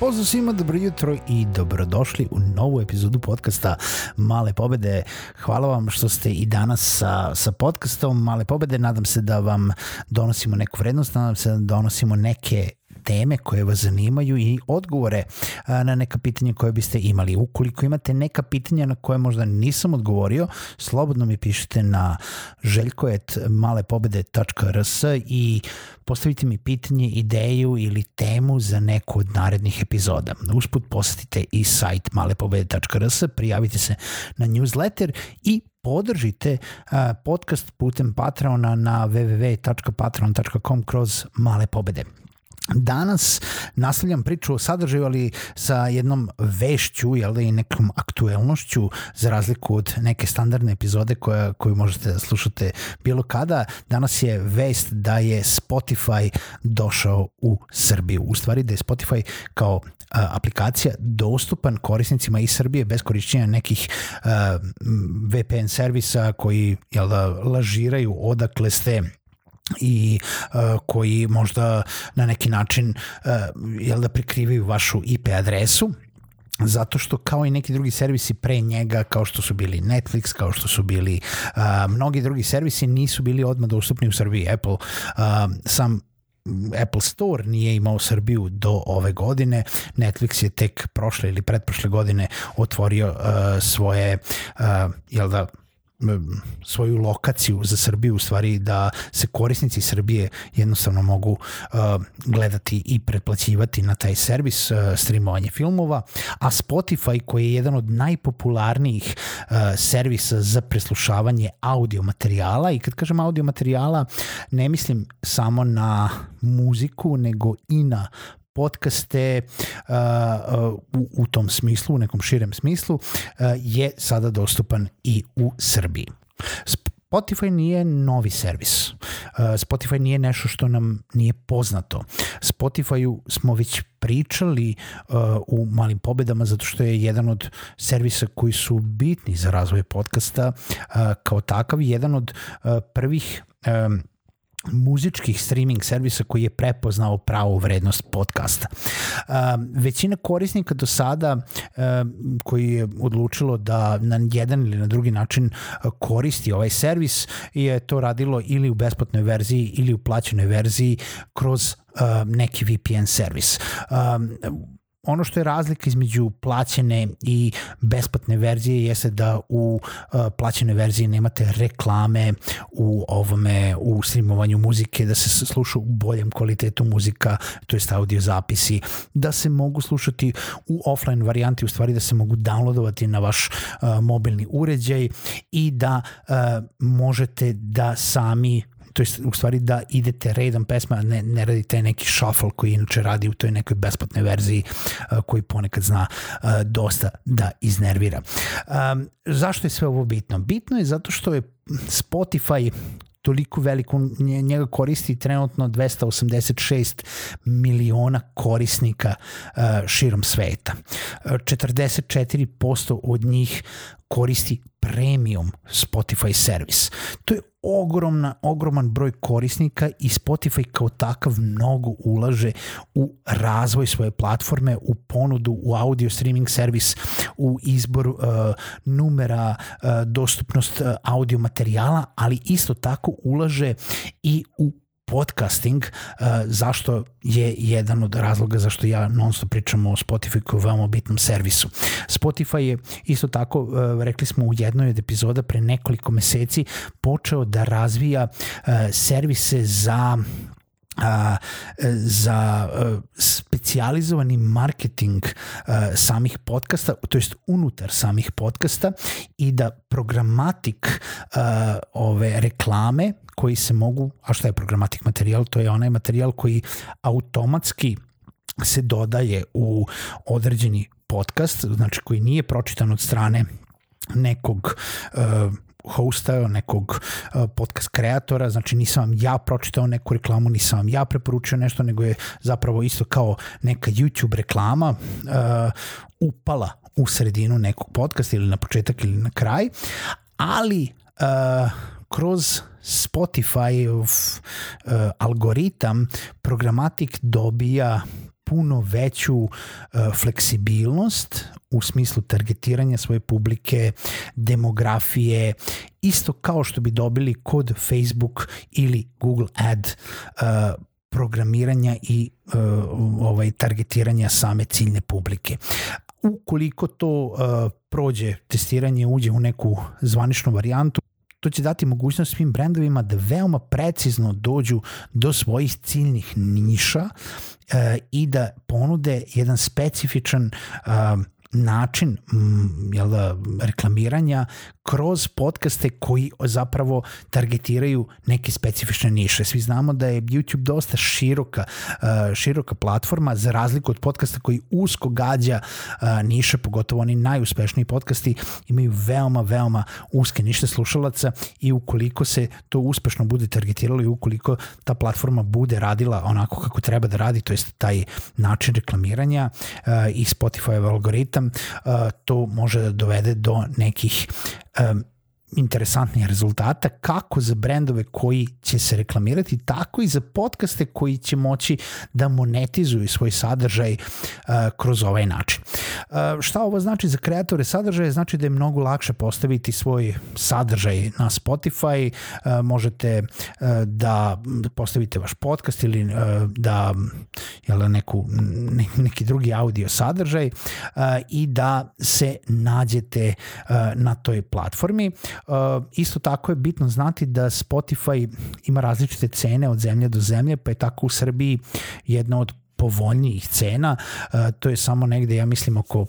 Pozdrav svima, dobro jutro i dobrodošli u novu epizodu podcasta Male pobede. Hvala vam što ste i danas sa, sa podcastom Male pobede. Nadam se da vam donosimo neku vrednost, nadam se da donosimo neke teme koje vas zanimaju i odgovore na neka pitanja koje biste imali. Ukoliko imate neka pitanja na koje možda nisam odgovorio, slobodno mi pišite na željko.malepobede.rs i postavite mi pitanje, ideju ili temu za neku od narednih epizoda. Usput posetite i sajt malepobede.rs, prijavite se na newsletter i podržite podcast putem Patreona na www.patreon.com kroz male pobede. Danas nastavljam priču o sadržaju, ali sa jednom vešću jel, i nekom aktuelnošću za razliku od neke standardne epizode koja, koju možete da slušate bilo kada. Danas je vest da je Spotify došao u Srbiju. U stvari da je Spotify kao a, aplikacija dostupan korisnicima iz Srbije bez korišćenja nekih a, VPN servisa koji jel da, lažiraju odakle ste i uh, koji možda na neki način uh, jel da prikrivaju vašu IP adresu zato što kao i neki drugi servisi pre njega, kao što su bili Netflix, kao što su bili uh, mnogi drugi servisi, nisu bili odmah dostupni u Srbiji. Apple uh, sam Apple Store nije imao Srbiju do ove godine. Netflix je tek prošle ili pretprošle godine otvorio uh, svoje, uh, jel da, svoju lokaciju za Srbiju u stvari da se korisnici Srbije jednostavno mogu gledati i pretplaćivati na taj servis streamovanje filmova, a Spotify koji je jedan od najpopularnijih servisa za preslušavanje audio materijala i kad kažem audio materijala ne mislim samo na muziku nego i na podcaste uh, u, u tom smislu, u nekom širem smislu, uh, je sada dostupan i u Srbiji. Spotify nije novi servis. Uh, Spotify nije nešto što nam nije poznato. Spotify smo već pričali uh, u malim pobedama zato što je jedan od servisa koji su bitni za razvoj podcasta uh, kao takav jedan od prvih muzičkih streaming servisa koji je prepoznao pravu vrednost podcasta. Većina korisnika do sada koji je odlučilo da na jedan ili na drugi način koristi ovaj servis je to radilo ili u besplatnoj verziji ili u plaćenoj verziji kroz neki VPN servis. Ono što je razlika između plaćene i besplatne verzije jeste da u uh, plaćenoj verziji nemate reklame u ovome u streamovanju muzike, da se sluša u boljem kvalitetu muzika, to jest audio zapisi, da se mogu slušati u offline varijanti, u stvari da se mogu downloadovati na vaš uh, mobilni uređaj i da uh, možete da sami to je u stvari da idete redom pesma, ne, ne radite neki shuffle koji inače radi u toj nekoj besplatnoj verziji uh, koji ponekad zna uh, dosta da iznervira. Um, zašto je sve ovo bitno? Bitno je zato što je Spotify toliko veliko, njega koristi trenutno 286 miliona korisnika uh, širom sveta. 44% od njih koristi premium Spotify servis. To je ogromna, ogroman broj korisnika i Spotify kao takav mnogo ulaže u razvoj svoje platforme, u ponudu, u audio streaming servis, u izbor uh, numera, uh, dostupnost uh, audio materijala, ali isto tako ulaže i u podcasting, uh, zašto je jedan od razloga zašto ja non stop pričam o Spotify kao veoma bitnom servisu. Spotify je isto tako, uh, rekli smo u jednoj od epizoda pre nekoliko meseci, počeo da razvija uh, servise za a, za a, specijalizovani marketing a, samih podcasta, to jest unutar samih podcasta i da programatik a, ove reklame koji se mogu, a šta je programatik materijal? To je onaj materijal koji automatski se dodaje u određeni podcast, znači koji nije pročitan od strane nekog uh, hosta, nekog uh, podcast kreatora, znači nisam vam ja pročitao neku reklamu, nisam vam ja preporučio nešto, nego je zapravo isto kao neka YouTube reklama uh, upala u sredinu nekog podcasta ili na početak ili na kraj, ali uh, kroz Spotify uh, algoritam programatik dobija puno veću uh, fleksibilnost u smislu targetiranja svoje publike, demografije, isto kao što bi dobili kod Facebook ili Google Ad uh, programiranja i uh, ovaj targetiranja same ciljne publike. Ukoliko to uh, prođe testiranje, uđe u neku zvaničnu varijantu, to će dati mogućnost svim brendovima da veoma precizno dođu do svojih ciljnih niša e, i da ponude jedan specifičan e, način jel da, reklamiranja kroz podcaste koji zapravo targetiraju neke specifične niše. Svi znamo da je YouTube dosta široka, uh, široka platforma za razliku od podcasta koji usko gađa uh, niše, pogotovo oni najuspešniji podcasti imaju veoma, veoma uske niše slušalaca i ukoliko se to uspešno bude targetiralo i ukoliko ta platforma bude radila onako kako treba da radi, to je taj način reklamiranja uh, i Spotify algoritam, to može da dovede do nekih um, interesantnih rezultata kako za brendove koji će se reklamirati, tako i za podcaste koji će moći da monetizuju svoj sadržaj uh, kroz ovaj način. Uh, šta ovo znači za kreatore sadržaja? Znači da je mnogo lakše postaviti svoj sadržaj na Spotify, uh, možete uh, da postavite vaš podcast ili uh, da jel, neku, ne, neki drugi audio sadržaj uh, i da se nađete uh, na toj platformi. Uh, isto tako je bitno znati da Spotify ima različite cene od zemlje do zemlje, pa je tako u Srbiji jedna od povoljnijih cena. Uh, to je samo negde, ja mislim, oko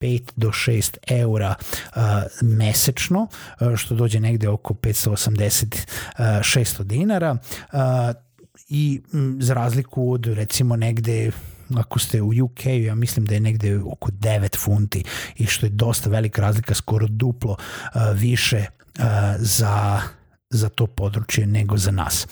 5 do 6 eura uh, mesečno, što dođe negde oko 580 uh, 600 dinara i za razliku od recimo negde ako ste u UK, ja mislim da je negde oko 9 funti i što je dosta velika razlika, skoro duplo uh, više za, za to područje nego za nas.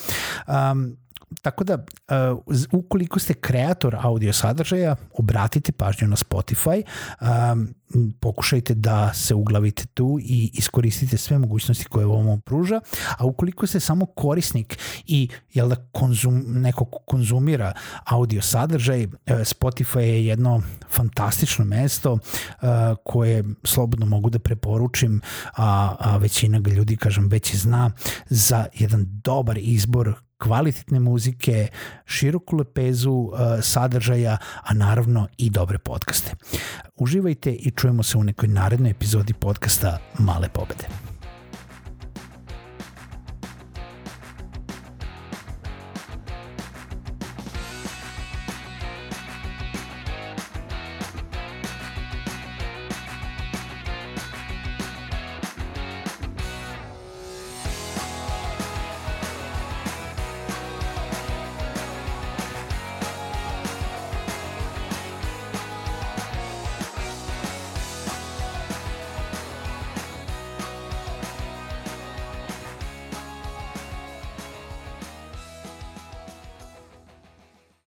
Um, tako da, uh, ukoliko ste kreator audio sadržaja, obratite pažnju na Spotify, um, pokušajte da se uglavite tu i iskoristite sve mogućnosti koje vam pruža, a ukoliko ste samo korisnik i jel da konzum, neko konzumira audio sadržaj, Spotify je jedno fantastično mesto uh, koje slobodno mogu da preporučim, a, a većina ga ljudi, kažem, već zna za jedan dobar izbor kvalitetne muzike, široku lepezu uh, sadržaja, a naravno i dobre podcaste. Uživajte i čujemo se u nekoj narednoj epizodi podcasta Male pobede.